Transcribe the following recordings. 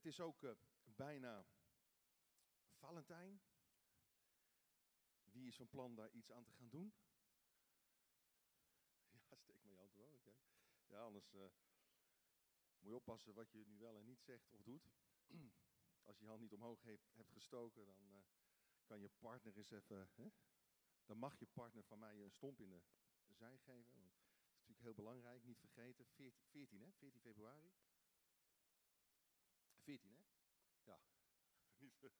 Het is ook uh, bijna Valentijn. Wie is van plan daar iets aan te gaan doen? Ja, steek maar je hand. Okay. Ja, anders uh, moet je oppassen wat je nu wel en niet zegt of doet. Als je je hand niet omhoog hebt gestoken, dan uh, kan je partner eens even. Hè? Dan mag je partner van mij een stomp in de zij geven. Want dat is natuurlijk heel belangrijk, niet vergeten. 14, 14 hè? 14 februari. 14, hè? Ja.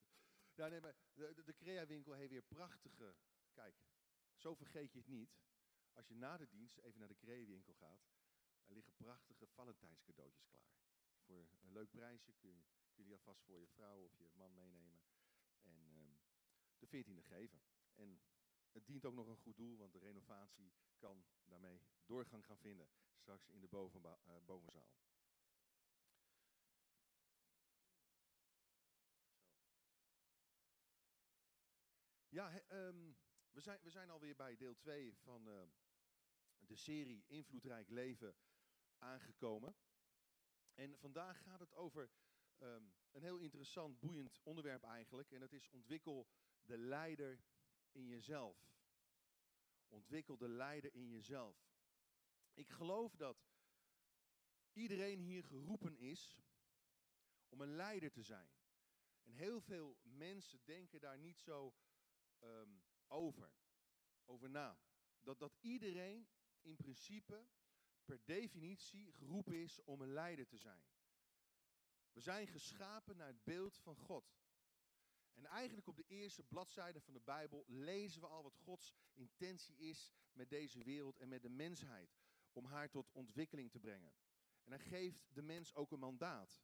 ja nee, maar de, de, Crea-winkel heeft weer prachtige... Kijk, zo vergeet je het niet. Als je na de dienst even naar de Crea-winkel gaat... er liggen prachtige Valentijnscadeautjes klaar. Voor een leuk prijsje kun je, kun die alvast voor je vrouw of je man meenemen. En um, de 14e geven. En het dient ook nog een goed doel, want de renovatie kan daarmee doorgang gaan vinden. Straks in de uh, bovenzaal. Ja, um, we, zijn, we zijn alweer bij deel 2 van uh, de serie Invloedrijk Leven aangekomen. En vandaag gaat het over um, een heel interessant, boeiend onderwerp eigenlijk. En dat is ontwikkel de leider in jezelf. Ontwikkel de leider in jezelf. Ik geloof dat iedereen hier geroepen is om een leider te zijn. En heel veel mensen denken daar niet zo um, over, over na. Dat, dat iedereen in principe per definitie geroepen is om een leider te zijn. We zijn geschapen naar het beeld van God. En eigenlijk op de eerste bladzijde van de Bijbel lezen we al wat Gods intentie is met deze wereld en met de mensheid. Om haar tot ontwikkeling te brengen. En hij geeft de mens ook een mandaat.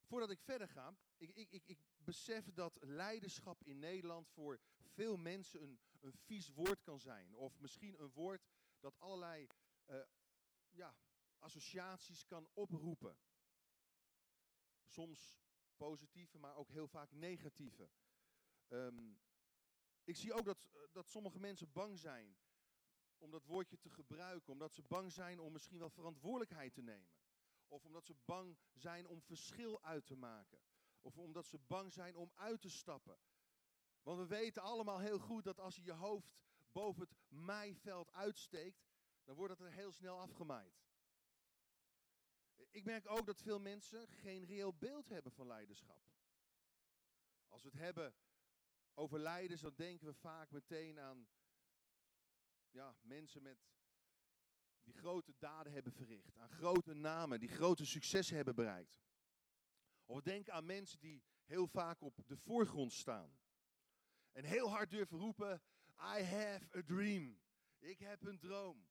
Voordat ik verder ga, ik, ik, ik besef dat leiderschap in Nederland voor veel mensen een, een vies woord kan zijn. Of misschien een woord dat allerlei uh, ja, associaties kan oproepen. Soms positieve, maar ook heel vaak negatieve. Um, ik zie ook dat, uh, dat sommige mensen bang zijn om dat woordje te gebruiken. Omdat ze bang zijn om misschien wel verantwoordelijkheid te nemen. Of omdat ze bang zijn om verschil uit te maken. Of omdat ze bang zijn om uit te stappen. Want we weten allemaal heel goed dat als je je hoofd boven het maaiveld uitsteekt, dan wordt het er heel snel afgemaaid. Ik merk ook dat veel mensen geen reëel beeld hebben van leiderschap. Als we het hebben over leiders, dan denken we vaak meteen aan ja, mensen met, die grote daden hebben verricht. Aan grote namen, die grote successen hebben bereikt. Of denk aan mensen die heel vaak op de voorgrond staan. En heel hard durven roepen, I have a dream. Ik heb een droom.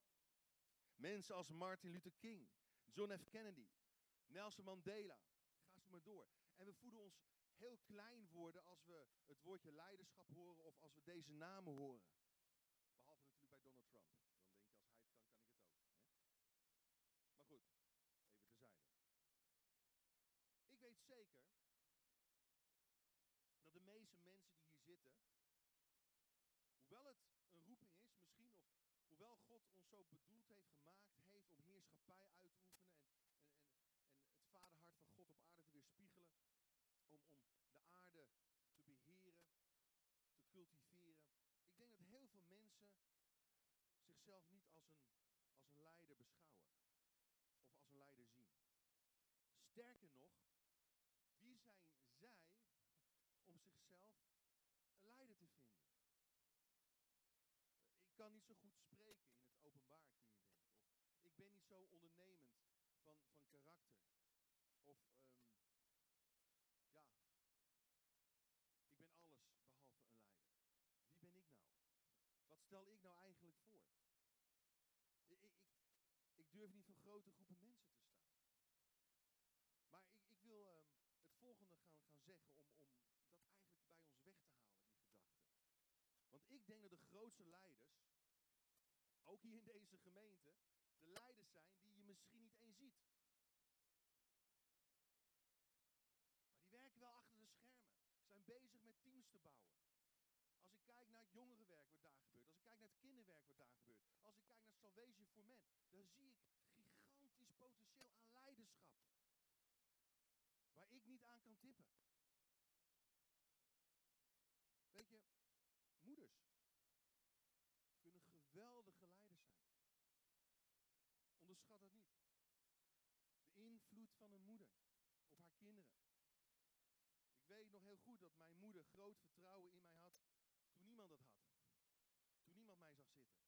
Mensen als Martin Luther King, John F. Kennedy, Nelson Mandela. Ga zo maar door. En we voelen ons heel klein worden als we het woordje leiderschap horen of als we deze namen horen. Behalve natuurlijk bij Donald Trump. weet zeker dat de meeste mensen die hier zitten, hoewel het een roeping is misschien, of hoewel God ons zo bedoeld heeft gemaakt heeft om heerschappij uit te oefenen en, en, en, het vaderhart van God op aarde te weerspiegelen, om, om de aarde te beheren, te cultiveren. Ik denk dat heel veel mensen zichzelf niet als een, als een leider beschouwen. Of als een leider zien. Sterker nog, wie zijn zij om zichzelf een leider te vinden? Ik kan niet zo goed spreken in openbaar, kun. Of ik ben niet zo ondernemend van, van karakter. Of um, ja, ik ben alles behalve een leider. Wie ben ik nou? Wat stel ik nou eigenlijk voor? Ik, ik, ik durf niet voor grote groepen mensen te staan. Maar ik, ik wil um, volgende gaan, gaan zeggen om, om dat eigenlijk bij ons weg te halen, die gedachte. Want ik denk dat de grootste leiders, ook hier in deze gemeente, de leiders zijn die je misschien niet eens ziet. Maar die werken wel achter de schermen, zijn bezig met teams te bouwen. Als ik kijk naar het jongerenwerk wat daar gebeurt, als ik kijk naar het kinderwerk wat daar gebeurt, als ik kijk naar Salvation for Men, dan zie ik gigantisch potentieel aan leiderschap. niet aan kan tippen. Weet je, moeders kunnen geweldige leiders zijn. Onderschat dat niet. De invloed van een moeder op haar kinderen. Ik weet nog heel goed dat mijn moeder groot vertrouwen in mij had toen niemand dat had. Toen niemand mij zag zitten.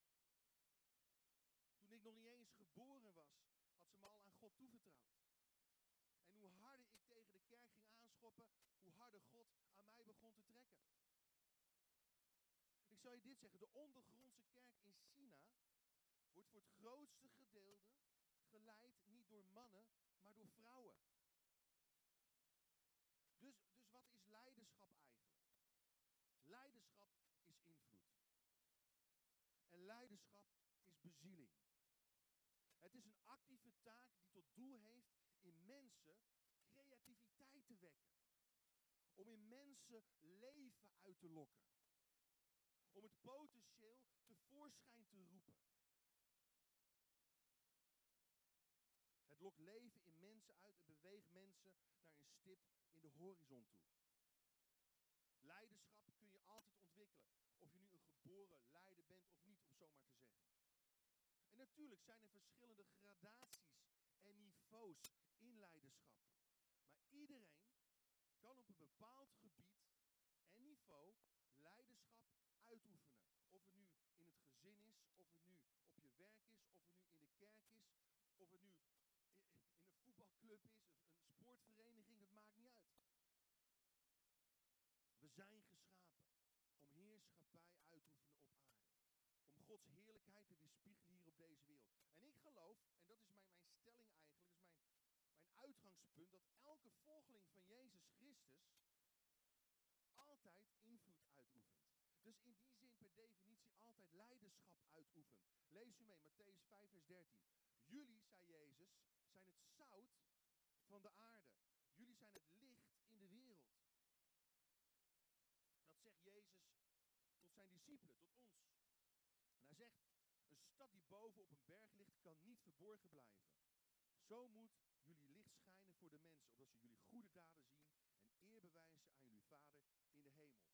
Toen ik nog niet eens geboren was, had ze me al aan God toevertrouwd. En hoe harder ik tegen de kerk ging aanschoppen, hoe harder God aan mij begon te trekken. Ik zou je dit zeggen, de ondergrondse kerk in China wordt voor het grootste gedeelte geleid niet door mannen, maar door vrouwen. Dus, dus wat is leiderschap eigenlijk? Leiderschap is invloed. En leiderschap is bezieling. Het is een actieve taak die tot doel heeft in mensen creativiteit te wekken. Om in mensen leven uit te lokken. Om het potentieel tevoorschijn te roepen. Lokt leven in mensen uit en beweegt mensen naar een stip in de horizon toe. Leiderschap kun je altijd ontwikkelen. Of je nu een geboren leider bent of niet, om zo maar te zeggen. En natuurlijk zijn er verschillende gradaties en niveaus in leiderschap. Maar iedereen kan op een bepaald gebied en niveau leiderschap uitoefenen. Of het nu in het gezin is, of het nu op je werk is, of het nu in de kerk is, of het nu voetbalclub is, een sportvereniging, dat maakt niet uit. We zijn geschapen om heerschappij uit te oefenen op aarde. Om Gods heerlijkheid te weerspiegelen hier op deze wereld. En ik geloof, en dat is mijn, mijn stelling eigenlijk, dat is mijn, mijn uitgangspunt, dat elke volgeling van Jezus Christus altijd invloed uitoefent. Dus in die zin per definitie altijd leiderschap uitoefent. Lees u mee, Matthäus 5, vers 13. Jullie, zei Jezus, zijn het van de aarde. Jullie zijn het licht in de wereld. Dat zegt Jezus tot zijn discipelen, tot ons. En hij zegt, een stad die boven op een berg ligt, kan niet verborgen blijven. Zo moet jullie licht schijnen voor de mensen, opdat ze jullie goede daden zien en eer bewijzen aan jullie Vader in de hemel.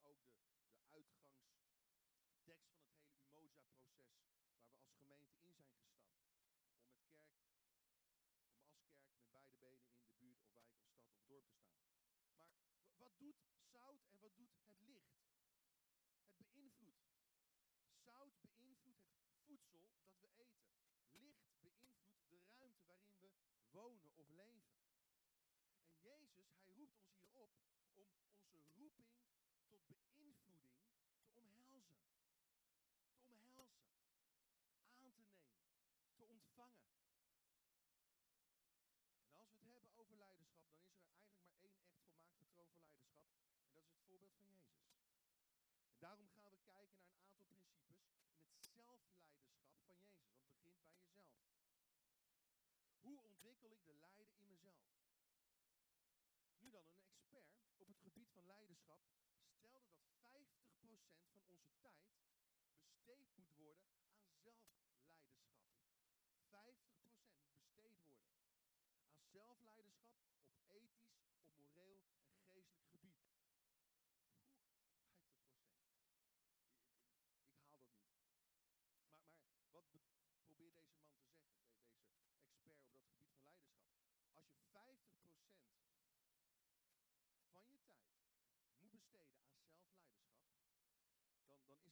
Dat is eigenlijk ook de, de uitgangstekst van het hele Umoja-proces, waar we als gemeente in zijn gestapt. Om met kerk, om als kerk met beide benen in de buurt of wijk of stad of dorp te staan. Maar wat doet zout en wat doet het licht? Het beïnvloedt. Zout beïnvloedt het voedsel dat we eten. Licht beïnvloedt de ruimte waarin we wonen of leven. En Jezus, hij roept ons hier op om onze roeping tot beïnvloeding te omhelzen. Te omhelzen. Aan te nemen. Te ontvangen. En als we het hebben over leiderschap, dan is er eigenlijk maar één echt volmaakt patroon voor leiderschap. En dat is het van Jezus. En daarom gaan we kijken naar een aantal principes in het zelfleiderschap van Jezus. Want begint bij jezelf. Hoe ontwikkel ik de leider in mezelf? Nu dan, een expert op het gebied van leiderschap stelde dat 50% van onze tijd besteed moet worden aan zelfleiderschap. 50% moet besteed worden aan zelfleiderschap op ethisch, op moreel en geestelijk gebied. Oeh, 50 procent. Ik, haal dat niet. Maar, maar wat probeert deze man te zeggen, deze expert op dat gebied van leiderschap? Als je 50 procent van je tijd moet besteden aan zelfleiderschap, dan,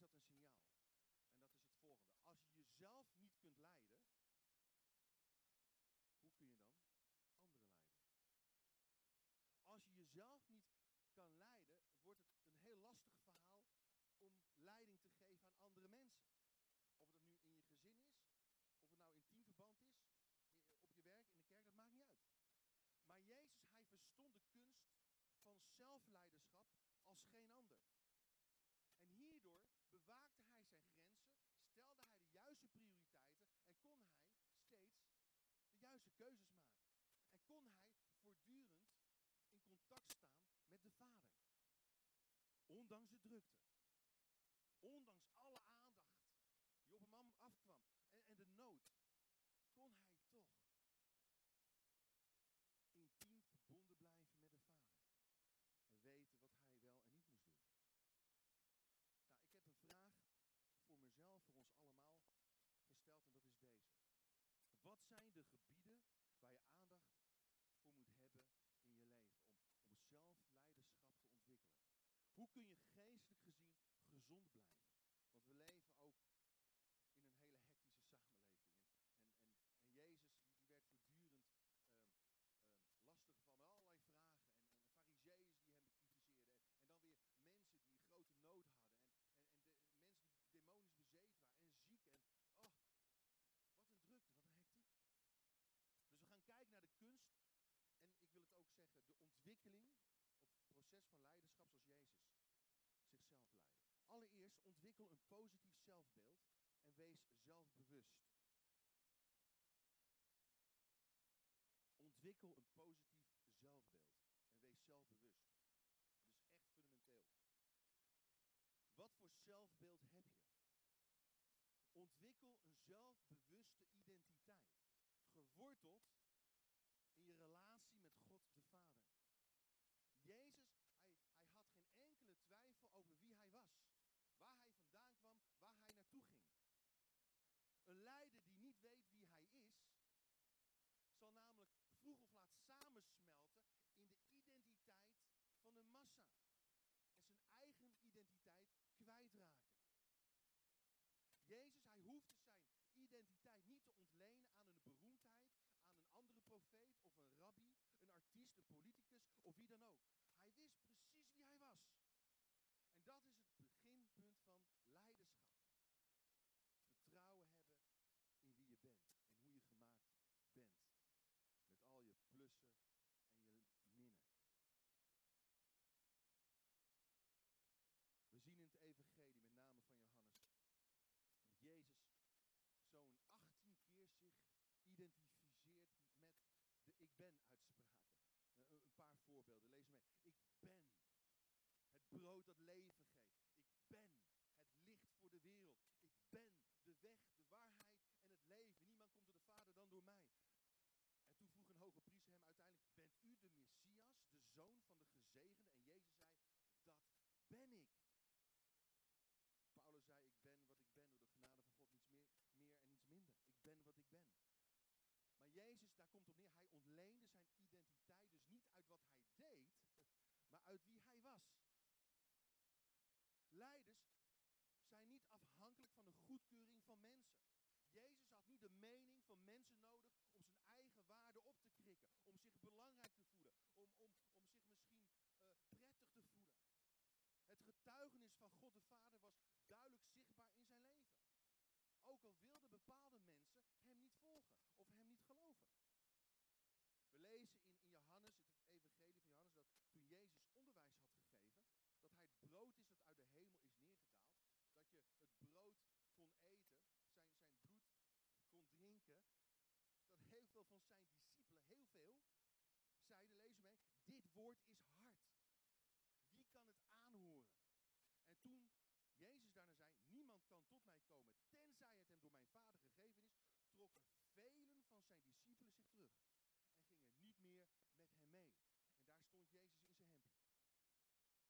is dat een signaal. En dat is het volgende. Als je jezelf niet kunt leiden, hoe kun je dan anderen leiden? Als je jezelf niet kan leiden, wordt het een heel lastig verhaal om leiding te geven aan andere mensen. Of het nu in je gezin is, of het nou in teamverband is, op je werk, in de kerk, dat maakt niet uit. Maar Jezus, hij verstond de kunst van zelfleiderschap als geen ander. keuzes maken. En kon hij voortdurend in contact staan met de Vader. Ondanks de drukte. Ondanks alle aandacht die op hem afkwam. En, en de nood. Kon hij toch intiem verbonden blijven met de Vader. En weten wat hij wel en niet moest doen. Nou, ik heb een vraag voor mezelf, voor ons allemaal gesteld. En dat is deze. Wat zijn de gebieden? Hoe kun je geestelijk gezien gezond blijven? Want we leven ook in een hele hectische samenleving. En, en, Jezus die werd voortdurend um, um, lastiggevallen met allerlei vragen. En, en fariseeërs die hem bekritiseerden. En, dan weer mensen die grote nood hadden. En, en, de, mensen die demonisch bezeten waren. En ziek. En oh, wat een drukte, wat een hectiek. Dus we gaan kijken naar de kunst. En ik wil het ook zeggen, de ontwikkeling of proces van leiderschap zoals. Allereerst ontwikkel een positief zelfbeeld en wees zelfbewust. Ontwikkel een positief zelfbeeld en wees zelfbewust. Dat is echt fundamenteel. Wat voor zelfbeeld heb je? Ontwikkel een zelfbewuste identiteit, geworteld in je relatie met God de Vader. Jezus, hij, hij had geen enkele twijfel over wie hij was, waar hij vandaan kwam, waar hij naartoe ging. Een leider die niet weet wie hij is, zal namelijk vroeg of laat samensmelten in de identiteit van de massa. En zijn eigen identiteit kwijtraken. Jezus, hij hoefde zijn identiteit niet te ontlenen aan een beroemdheid, aan een andere profeet of een rabbi, een artiest, een politicus of wie dan ook. Hij wist precies wie hij was. En dat is het beginpunt van leiderschap. Vertrouwen hebben in wie je bent en hoe je gemaakt bent. Met al je plussen en je minnen. We zien in het evangelie, met name van Johannes, dat Jezus zo'n 18 keer zich identificeert met de ik ben uitspraken. Een, een paar voorbeelden, lees mee. Ik ben het brood dat leven geeft. Ik ben het licht voor de wereld. Ik ben de weg, de waarheid en het leven. Niemand komt tot de Vader dan door mij. En toen vroeg een hoge priester hem uiteindelijk, bent u de Messias, de zoon van de gezegende? En Jezus zei, dat ben ik. Paulus zei, ik ben wat ik ben door de genade van God, niets meer, meer en niets minder. Ik ben wat ik ben. Maar Jezus, daar komt op neer, hij ontleende zijn identiteit wat hij deed, maar uit wie hij was. Leiders zijn niet afhankelijk van de goedkeuring van mensen. Jezus had niet de mening van mensen nodig om zijn eigen waarde op te krikken, om zich belangrijk te voelen, om, om, om zich misschien uh, prettig te voelen. Het getuigenis van God de Vader was duidelijk zichtbaar in zijn leven. Ook al wilden bepaalde mensen hem niet volgen of hem niet geloven. We lezen in, in Johannes, het evangelie van Johannes, dat toen Jezus onderwijs had gegeven, dat hij het brood is dat uit de hemel is neergedaald, dat je het brood kon eten, zijn, zijn bloed dat heel veel van zijn discipelen, heel veel, zeiden, lees mee, dit woord is hard. Wie kan het aanhoren? En toen Jezus daarna zei, niemand kan tot mij komen tenzij het hem door mijn vader gegeven is, trokken velen van zijn discipelen zich terug en gingen niet meer met hem mee. En daar stond Jezus in zijn hempje.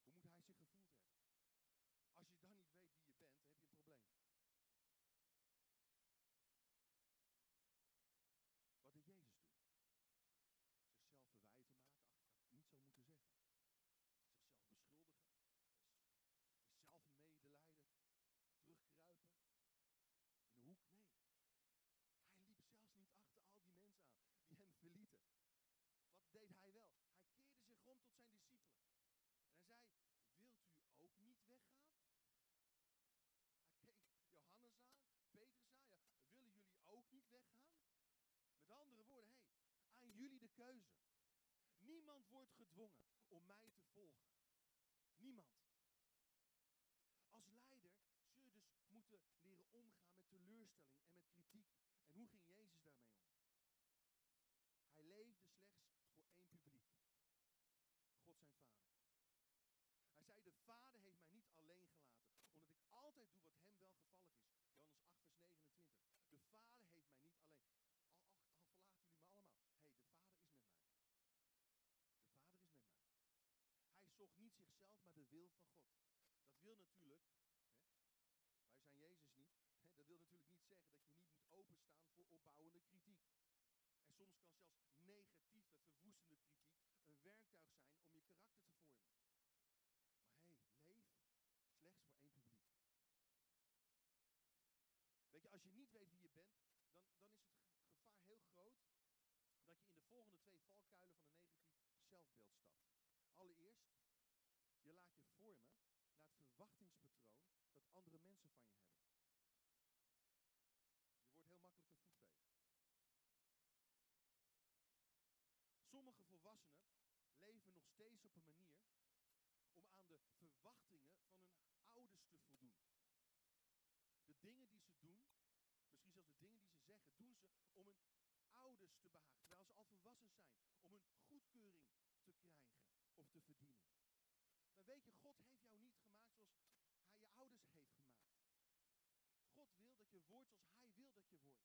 Hoe moet hij zich gevoeld hebben? Als je dan niet weet wie je bent, dan heb je een probleem. Wat deed Jezus toen? Zichzelf verwijten maken, ach, ik had niet zo moeten zeggen. Zichzelf beschuldigen. Zelf medelijden. Terugkruipen. In een hoek. Nee. Hij liep zelfs niet achter al die mensen aan die hem verlieten. Wat deed hij wel? Hij keerde zich om tot zijn discipelen. En hij zei, wilt u ook niet weggaan? Hij keek Johannes aan, Petrus aan. Ja, willen jullie ook niet Met andere woorden, hey, aan jullie de keuze. Niemand wordt gedwongen om mij te volgen. Niemand. Als leider zul je dus moeten leren omgaan met teleurstelling en met kritiek. En hoe ging Jezus daarmee om? Hij leefde slechts voor één publiek. God zijn vader. Hij zei, de vader heeft mij niet alleen gelaten, omdat ik altijd doe wat hem welgevallig is. Johannes 8, vers 29. De vader heeft mij niet alleen, al, al, al verlaten jullie me allemaal. Hé, hey, de vader is met mij. De vader is met mij. Hij zocht niet zichzelf, maar de wil van God. Dat natuurlijk, hè, wij zijn Jezus niet, hè, dat wil natuurlijk niet zeggen dat je niet moet openstaan voor opbouwende kritiek. zelfs negatieve, verwoestende kritiek een werktuig zijn om je karakter te vormen. Maar hey, leef slechts voor één publiek. Weet je, als je niet weet wie je bent, dan, dan is het gevaar heel groot dat je in de volgende twee valkuilen van een negatief zelfbeeld stapt. Allereerst, je laat je verwachtingspatroon dat andere mensen van je hebben. Je wordt heel makkelijk een voetveeg. Sommige volwassenen leven nog steeds op een manier om aan de verwachtingen van hun ouders te voldoen. De dingen die ze doen, misschien zelfs de dingen die ze zeggen, doen ze om hun ouders te behagen. Terwijl ze al volwassen zijn, om hun goedkeuring te krijgen of te verdienen. Weet je, God heeft jou niet gemaakt zoals hij je ouders heeft gemaakt. God wil dat je wordt zoals hij wil dat je wordt.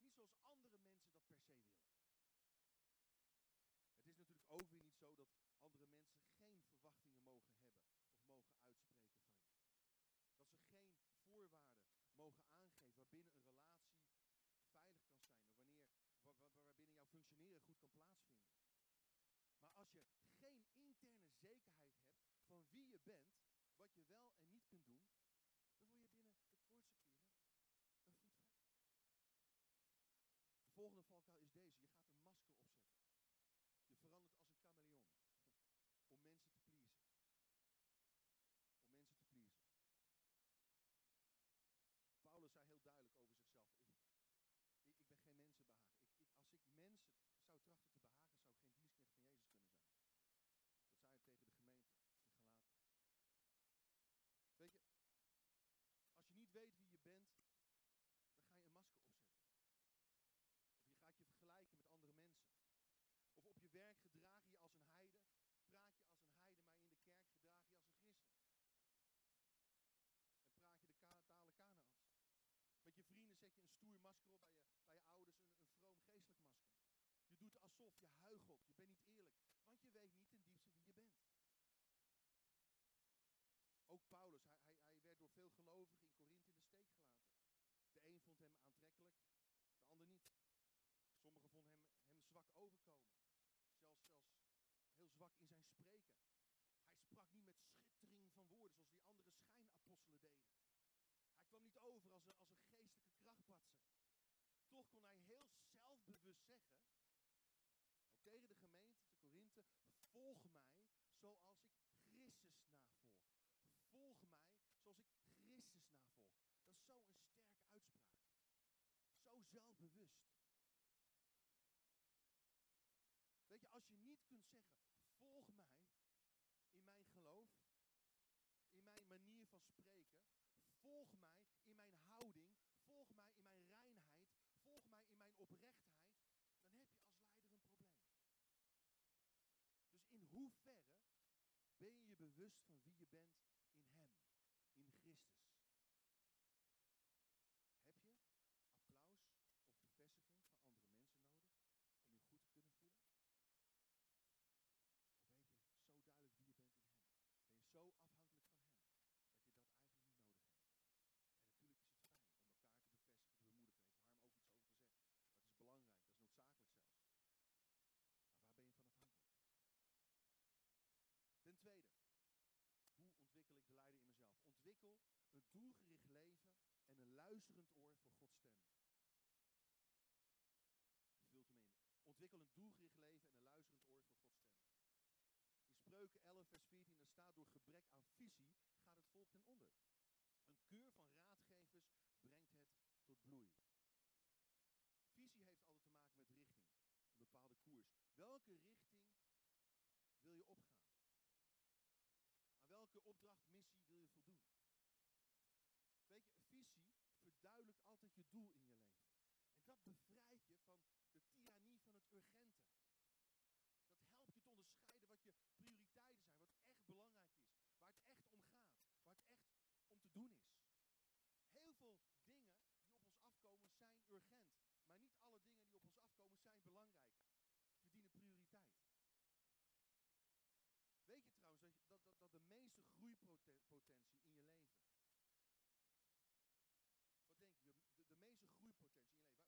Niet zoals andere mensen dat per se willen. Het is natuurlijk ook weer niet zo dat andere mensen geen verwachtingen mogen hebben of mogen uitspreken van je. Dat ze geen voorwaarden mogen aangeven waarbinnen een relatie veilig kan zijn of wanneer, waarbinnen jouw functioneren goed kan plaatsvinden. Als je geen interne zekerheid hebt van wie je bent, wat je wel en niet kunt doen, dan word je binnen de kortste keren een voetveeg. De volgende valkuil is deze. Je gaat een masker opzetten. Je verandert als een chameleon. Om mensen te pleasen. Om mensen te pleasen. Paulus zei heel duidelijk over zichzelf. Ik, ik, ik ben geen mensenbehager. Ik, ik, als ik mensen zou trachten te behagen, zou ik geen dienstknecht van Jezus kunnen zijn. Dat zei hij tegen de gemeente in Galaten. Weet je, als je niet weet wie je bent, dan ga je een masker opzetten. Of je gaat je vergelijken met andere mensen. Of op je werk gedraag je je als een heide, praat je als een heide, maar in de kerk gedraag je als een christen. En praat je de talen Kanaans. Met je vrienden zet je een stoer masker op, bij je, bij je ouders een, een vroom geestelijk masker. Je doet alsof, je bent niet eerlijk. Want je weet niet ten diepste wie je bent. Ook Paulus, hij, hij, hij werd door veel gelovigen in Korinthe in de steek gelaten. De een vond hem aantrekkelijk, de ander niet. Sommigen vonden hem, hem zwak overkomen. Zelfs, zelfs heel zwak in zijn spreken. Hij sprak niet met schittering van woorden, zoals die andere schijnapostelen deden. Hij kwam niet over als een, als een geestelijke krachtpatser. Toch kon hij heel zelfbewust zeggen, tegen de gemeente te Korinthe, volg mij zoals ik Christus navolg. Volg mij zoals ik Christus navolg. Dat is zo'n sterke uitspraak. Zo zelfbewust. Weet je, als je niet kunt zeggen, volg mij in mijn geloof, in mijn manier van spreken, volg mij in mijn houding, volg mij in mijn reinheid, volg mij in mijn oprechtheid, dan heb je als leider een probleem. Dus in hoeverre ben je bewust van wie je bent in Hem, in Christus? Heb je applaus of bevestiging van andere mensen nodig om je goed te kunnen voelen? Of weet je zo duidelijk wie je bent in Hem? Ben je zo afhankelijk van Hem dat je dat eigenlijk niet nodig hebt? En natuurlijk is het fijn om elkaar te bevestigen, te bemoedigen. Heeft Harm ook iets over gezegd. Dat is belangrijk, dat is noodzakelijk zelfs. Maar waar ben je van afhankelijk? Ten tweede, hoe ontwikkel ik de leider in Ontwikkel een doelgericht leven en een luisterend oor voor Gods stem. Vult hem in. Ontwikkel een doelgericht leven en een luisterend oor voor Gods stem. In Spreuken 11, vers 14, daar staat door gebrek aan visie gaat het volk ten onder. Een keur van raadgevers brengt het tot bloei. Visie heeft altijd te maken met richting, een bepaalde koers. Welke richting wil je opgaan? Aan welke opdracht, missie wil je voldoen? Weet je, visie je doel in je leven. En dat bevrijdt je van de tirannie van het urgente. Dat helpt je te onderscheiden wat je prioriteiten zijn, wat echt belangrijk is, waar het echt om gaat, waar het echt om te doen is. Heel veel dingen die op ons afkomen zijn urgent, maar niet alle dingen die op ons afkomen zijn belangrijk, verdienen prioriteit. Weet je trouwens dat, dat, dat de meeste groeipotentie in je leven. Wat denk je? De, de meeste groeipotentie in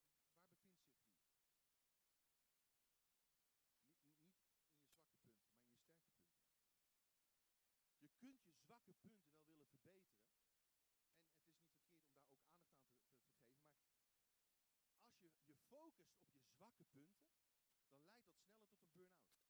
je leven, waar, waar bevindt zich die? Zwakke punten wel willen verbeteren. En het is niet verkeerd om daar ook aandacht aan te, geven. Maar als je je focust op je zwakke punten, dan leidt dat sneller tot een burn-out.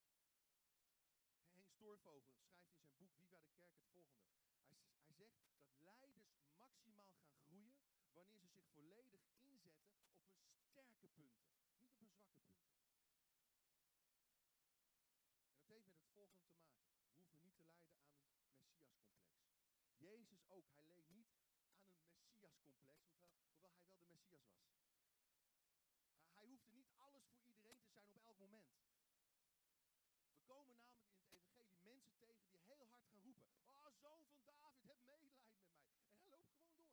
Henk Stoorvogel schrijft in zijn boek Viva de Kerk het volgende. Hij, hij zegt dat leiders maximaal gaan groeien wanneer ze zich volledig inzetten op hun sterke punten, niet op hun zwakke punten. En dat heeft met het volgende te maken. We hoeven niet te lijden aan een Messias-complex. Jezus ook, hij leed niet aan een Messias-complex, hoewel, hoewel hij wel de Messias was. Hij hoefde niet alles voor iedereen te zijn op elk moment. We komen namelijk in het evangelie mensen tegen die heel hard gaan roepen. Oh, zoon van David, heb medelijden met mij. En hij loopt gewoon door.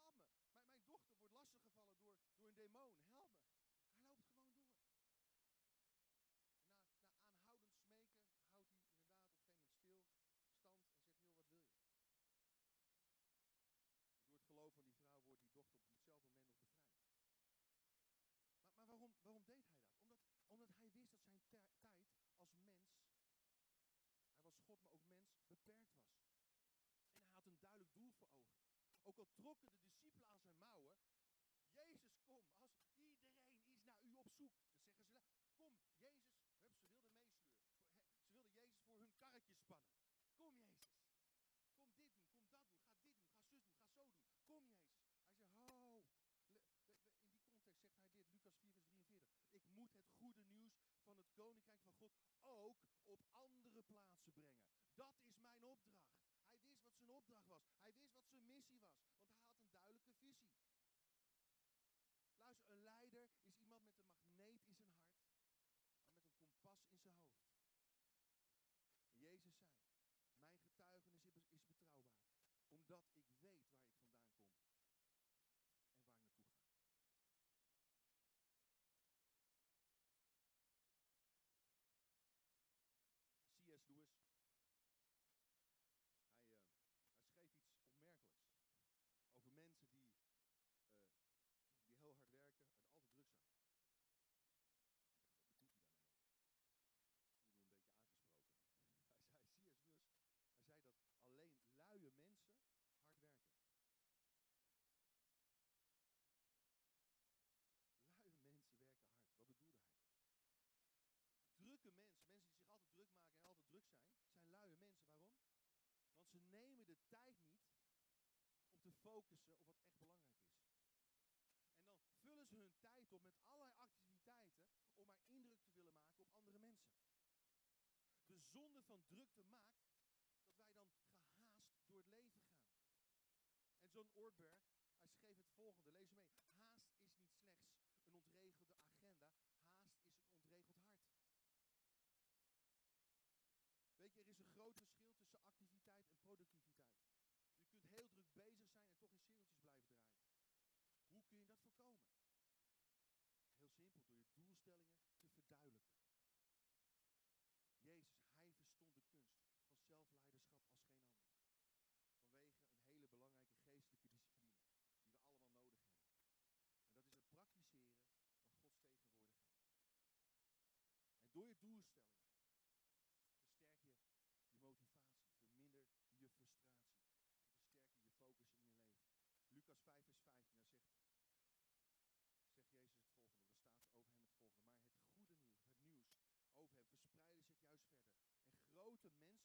Help me. Mijn, dochter wordt lastiggevallen door, door een demon. Help me. Hij loopt gewoon door. En na, na aanhoudend smeken houdt hij inderdaad op een gegeven moment stil, stand en zegt, joh, wat wil je? En door het geloof van die vrouw wordt die dochter op hetzelfde moment nog bevrijd. Maar, maar waarom, waarom deed hij dat? Omdat, omdat hij wist dat zijn mens, hij was God, maar ook mens, beperkt was. En hij had een duidelijk doel voor ogen. Ook al trokken de discipelen aan zijn mouwen, Jezus, kom, als iedereen is naar u op zoek, dan zeggen ze, kom, Jezus, hup, ze wilden meesleuren. Ze wilden Jezus voor hun karretje spannen. Kom, Jezus. Kom dit doen, kom dat doen, ga dit doen, ga zus doen, ga zo doen. Kom, Jezus. Hij zegt, ho, in die context zegt hij dit, Lucas 4, vers 43. Ik moet het goede nieuws van het koninkrijk van God ook op andere plaatsen brengen. Dat is mijn opdracht. Hij wist wat zijn opdracht was. Hij wist wat zijn missie was. Want hij had een duidelijke visie. Luister, een leider is iemand met een magneet in zijn hart. Maar met een kompas in zijn hoofd. En Jezus zei, mijn getuigenis is betrouwbaar. Omdat ik weet waar ik vandaan kom. En waar ik naartoe ga. C.S. Lewis. Hij, uh, hij, schreef iets opmerkelijks. Over mensen die, uh, die heel hard werken en altijd druk zijn. Wat bedoelt hij daarmee? Ik voelde me een beetje aangesproken. Hij zei, C.S. Lewis, hij zei dat alleen luie mensen hard werken. Luie mensen werken hard. Wat bedoelde hij? drukke mensen, mensen die zich altijd druk maken en altijd druk zijn, zijn luie mensen. Waarom? Want ze nemen tijd niet om te focussen op wat echt belangrijk is. En dan vullen ze hun tijd op met allerlei activiteiten om maar indruk te willen maken op andere mensen. De zonde van drukte maakt dat wij dan gehaast door het leven gaan. En John Ortberg, hij schreef het volgende, lees mee. Haast is niet slechts een ontregelde agenda, haast is een ontregeld hart. Weet je, er is een groot verschil tussen activiteit en productiviteit. Je kunt heel druk bezig zijn en toch in cirkeltjes blijven draaien. Hoe kun je dat voorkomen? Heel simpel, doelstellingen te verduidelijken. Jezus, hij verstond de kunst van zelfleiderschap als geen ander. Vanwege een hele belangrijke geestelijke discipline die we allemaal nodig hebben. En dat is het praktiseren van Gods tegenwoordigheid. En door je doelstellingen versterk je je motivatie, verminder je frustratie. En versterk je je focus in je leven. Lucas 5 vers 15, daar zegt, zegt Jezus het volgende. Er staat over hem het volgende. Maar het goede nieuws, het nieuws over hem verspreidde zich juist verder. En grote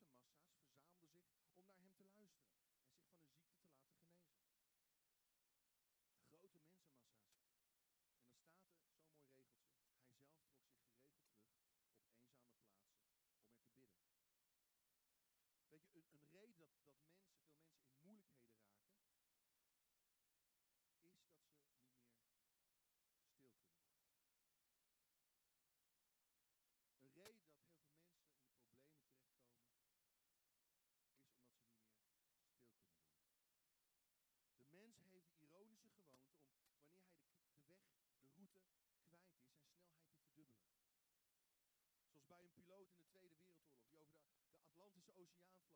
oceaan.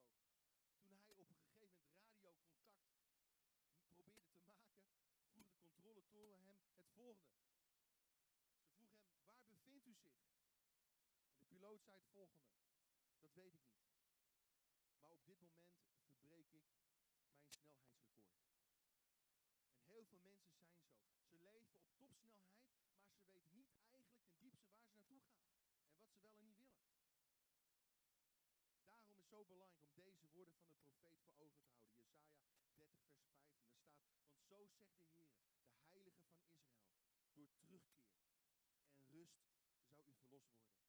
Toen hij op een gegeven moment radiocontact probeerde te maken, vroeg de controletoren hem het volgende. Ze vroeg hem, waar bevindt u zich? De piloot zei het volgende, dat weet ik niet. Maar op dit moment verbreek ik mijn snelheidsrecord. En heel veel mensen zijn zo. Ze leven op topsnelheid zo belangrijk om deze woorden van de profeet voor ogen te houden. Jesaja 30, vers 15. Daar staat, want zo zegt de Heer, de heilige van Israël, door terugkeer en rust zou u verlost worden.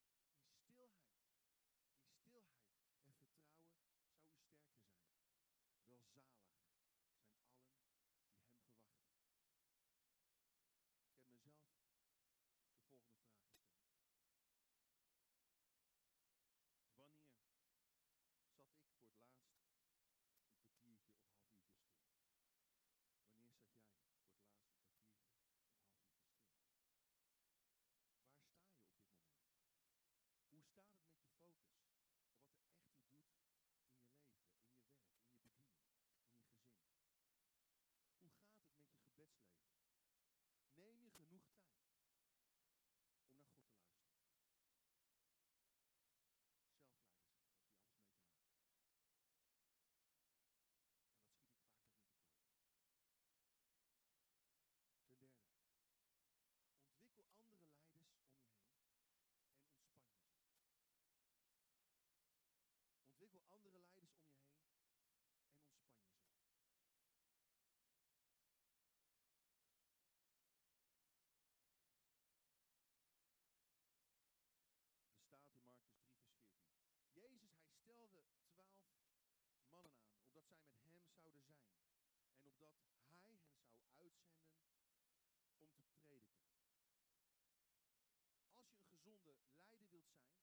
zijn,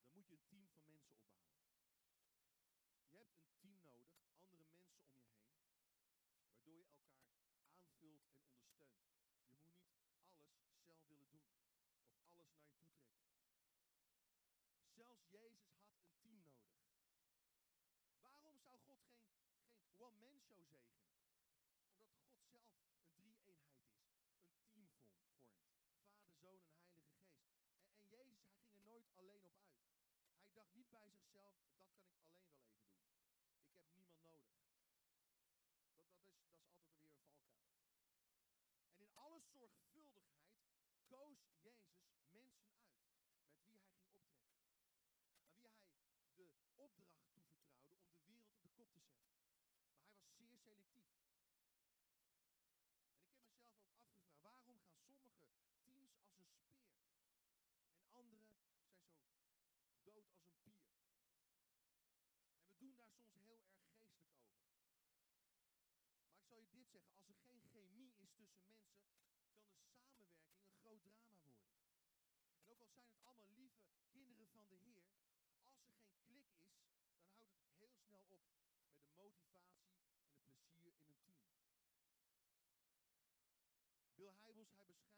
dan moet je een team van mensen opbouwen. Je hebt een team nodig, andere mensen om je heen, waardoor je elkaar aanvult en ondersteunt. Je moet niet alles zelf willen doen of alles naar je toe trekken. Zelfs Jezus had een team nodig. Waarom zou God geen, geen one-man show zegenen? alleen op uit. Hij dacht niet bij zichzelf, dat kan ik alleen wel even doen. Ik heb niemand nodig. Dat, dat, is, dat altijd weer een valkuil. En in alle zorgvuldigheid koos Jezus mensen uit met wie hij ging optrekken. Aan wie hij de opdracht toevertrouwde om de wereld op de kop te zetten. Maar hij was zeer selectief. daar soms heel erg geestelijk over. Maar ik zal je dit zeggen, als er geen chemie is tussen mensen, kan de samenwerking een groot drama worden. En ook al zijn het allemaal lieve kinderen van de Heer, als er geen klik is, dan houdt het heel snel op met de motivatie en het plezier in een team. Bill Heibels, hij beschrijft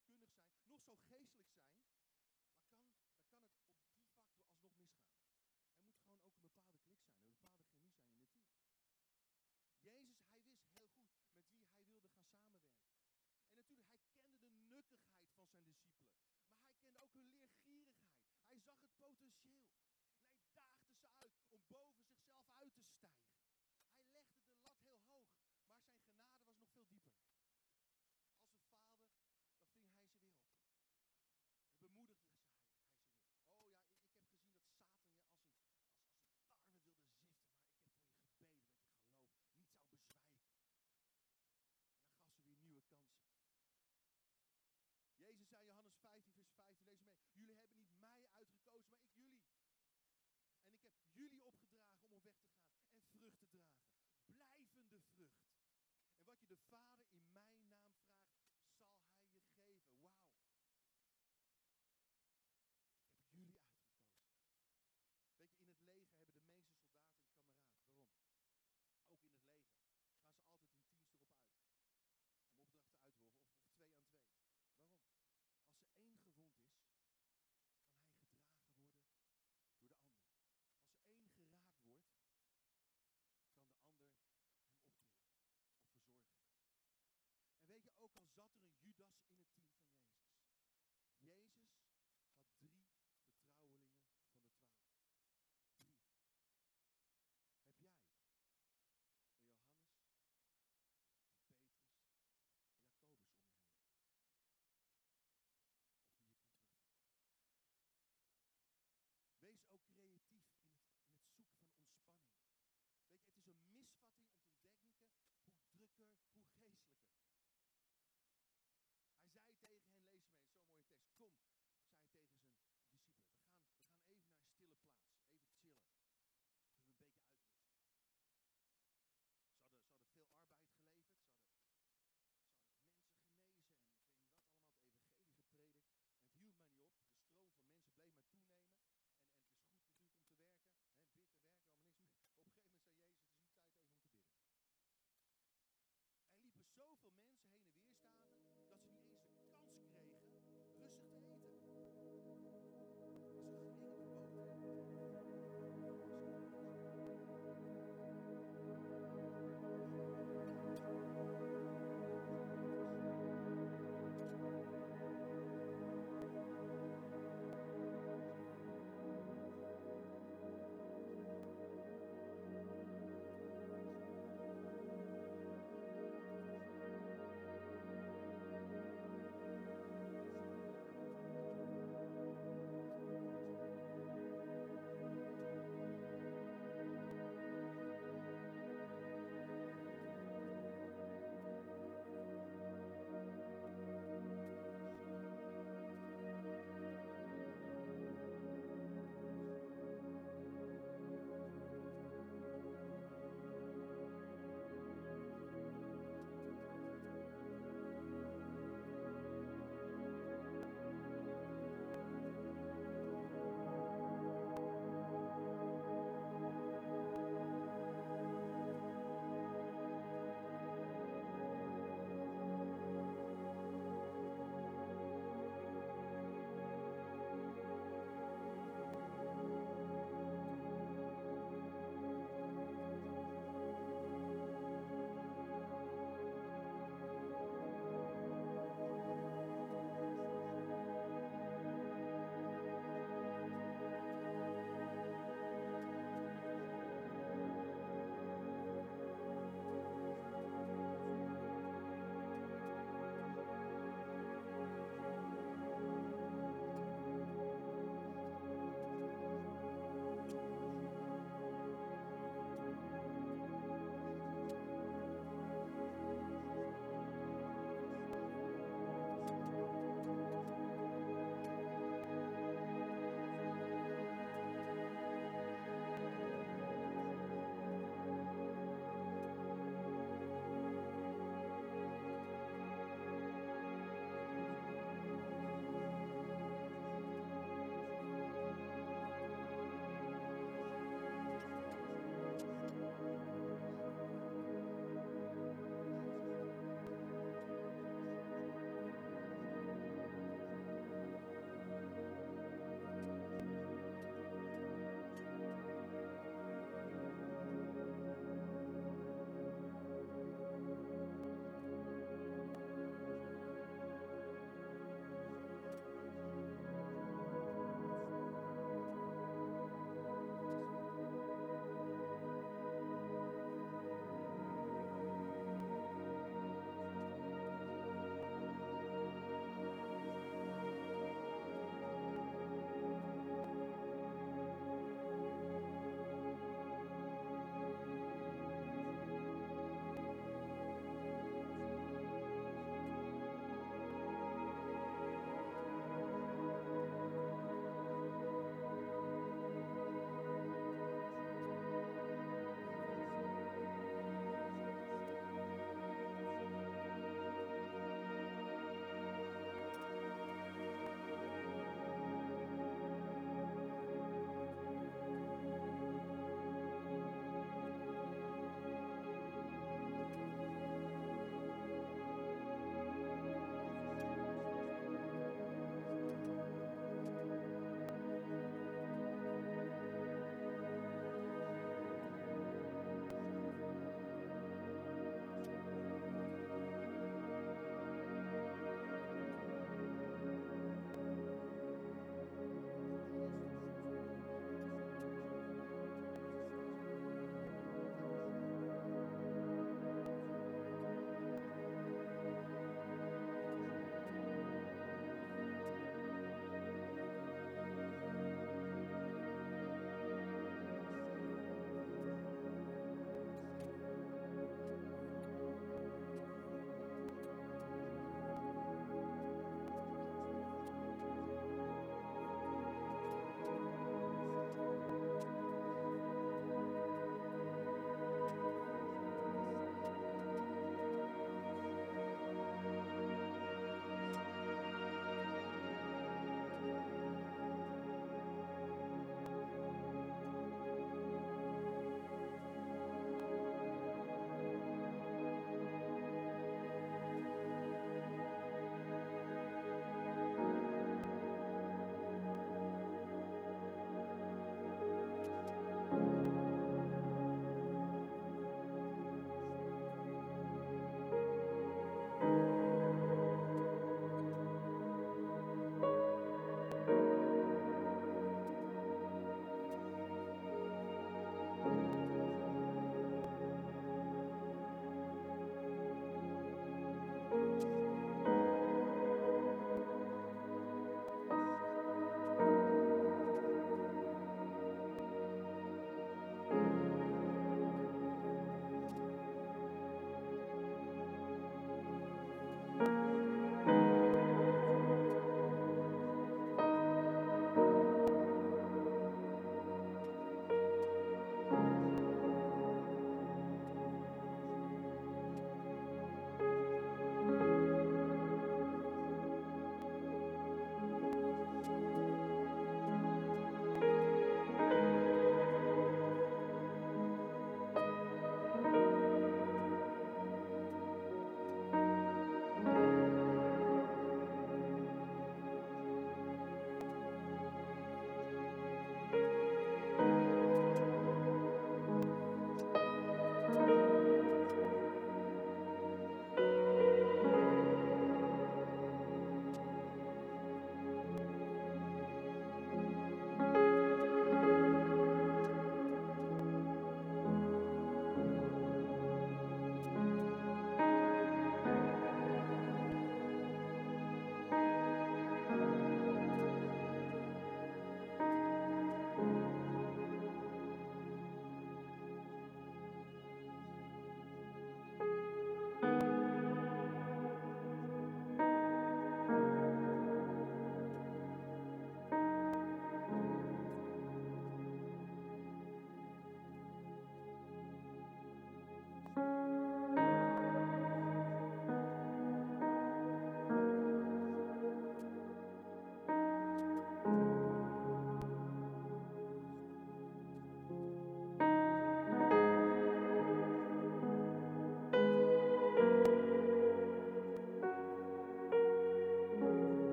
Kundig zijn, nog zo geestelijk zijn, maar kan, dan kan het op die factor alsnog misgaan. Er moet gewoon ook een bepaalde klik zijn, een bepaalde chemie zijn in het team. Jezus, hij wist heel goed met wie hij wilde gaan samenwerken. En natuurlijk, hij kende de nuttigheid van zijn discipelen. Maar hij kende ook hun leergierigheid. Hij zag het potentieel. Blijvende vrucht. En wat je de Vader in mijn naam